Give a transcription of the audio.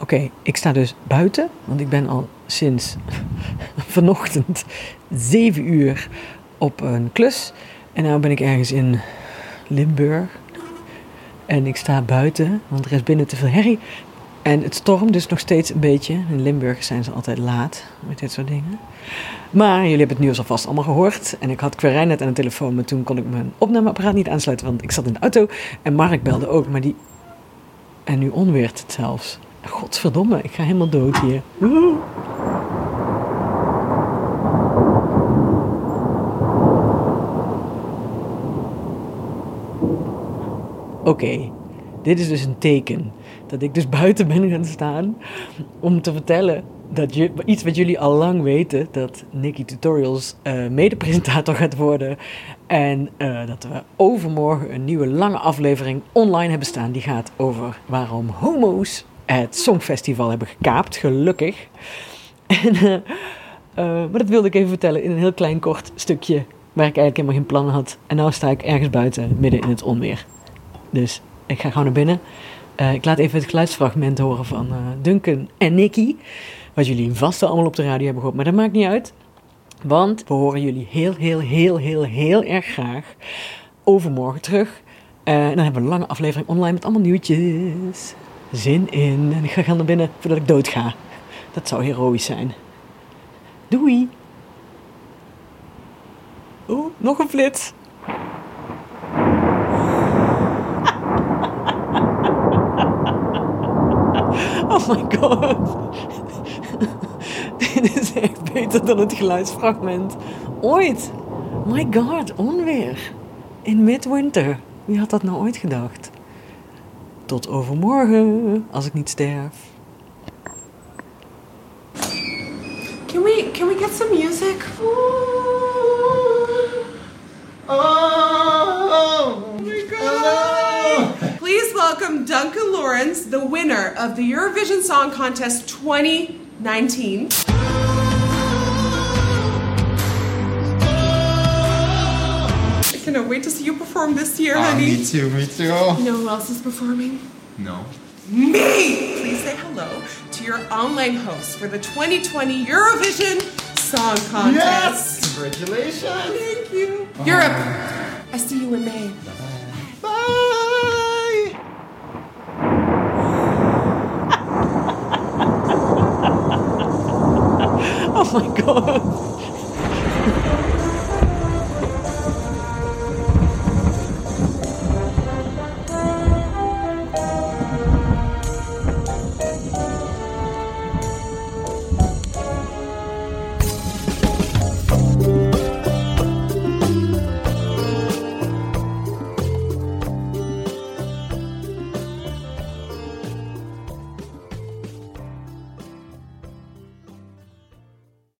Oké, ik sta dus buiten, want ik ben al sinds vanochtend 7 uur op een klus. En nu ben ik ergens in Limburg. En ik sta buiten, want er is binnen te veel herrie. En het stormt dus nog steeds een beetje. In Limburg zijn ze altijd laat met dit soort dingen. Maar jullie hebben het nieuws alvast allemaal gehoord. En ik had Querijn net aan de telefoon, maar toen kon ik mijn opnameapparaat niet aansluiten, want ik zat in de auto. En Mark belde ook, maar die... En nu onweert het zelfs. Godverdomme, ik ga helemaal dood hier. Oké, dit is dus een teken dat ik dus buiten ben gaan staan om te vertellen dat je, iets wat jullie al lang weten, dat Nikki Tutorials uh, mede-presentator gaat worden en uh, dat we overmorgen een nieuwe lange aflevering online hebben staan die gaat over waarom homo's het Songfestival hebben gekaapt, gelukkig. En, uh, maar dat wilde ik even vertellen in een heel klein kort stukje waar ik eigenlijk helemaal geen plannen had. En nu sta ik ergens buiten, midden in het onweer. Dus ik ga gewoon naar binnen. Uh, ik laat even het geluidsfragment horen van Duncan en Nicky. Wat jullie vast al allemaal op de radio hebben gehoord. Maar dat maakt niet uit. Want we horen jullie heel, heel, heel, heel, heel erg graag overmorgen terug. En dan hebben we een lange aflevering online met allemaal nieuwtjes. Zin in. En ik ga gaan naar binnen voordat ik dood ga. Dat zou heroïs zijn. Doei. Oeh, nog een flits. Oh my god. Dit is echt beter dan het geluidsfragment. Ooit. My god, onweer. In midwinter. Wie had dat nou ooit gedacht? Tot overmorgen, als ik niet sterf. Can we can we get some music? Oh, oh my God. Please welcome Duncan Lawrence, the winner of the Eurovision Song Contest 2019. Cannot wait to see you perform this year, Ah, honey. me too, me too. You know who else is performing? No. Me! Please say hello to your online host for the 2020 Eurovision Song Contest. Yes! Congratulations! Thank you. Europe, I see you in May. Bye! Oh my god.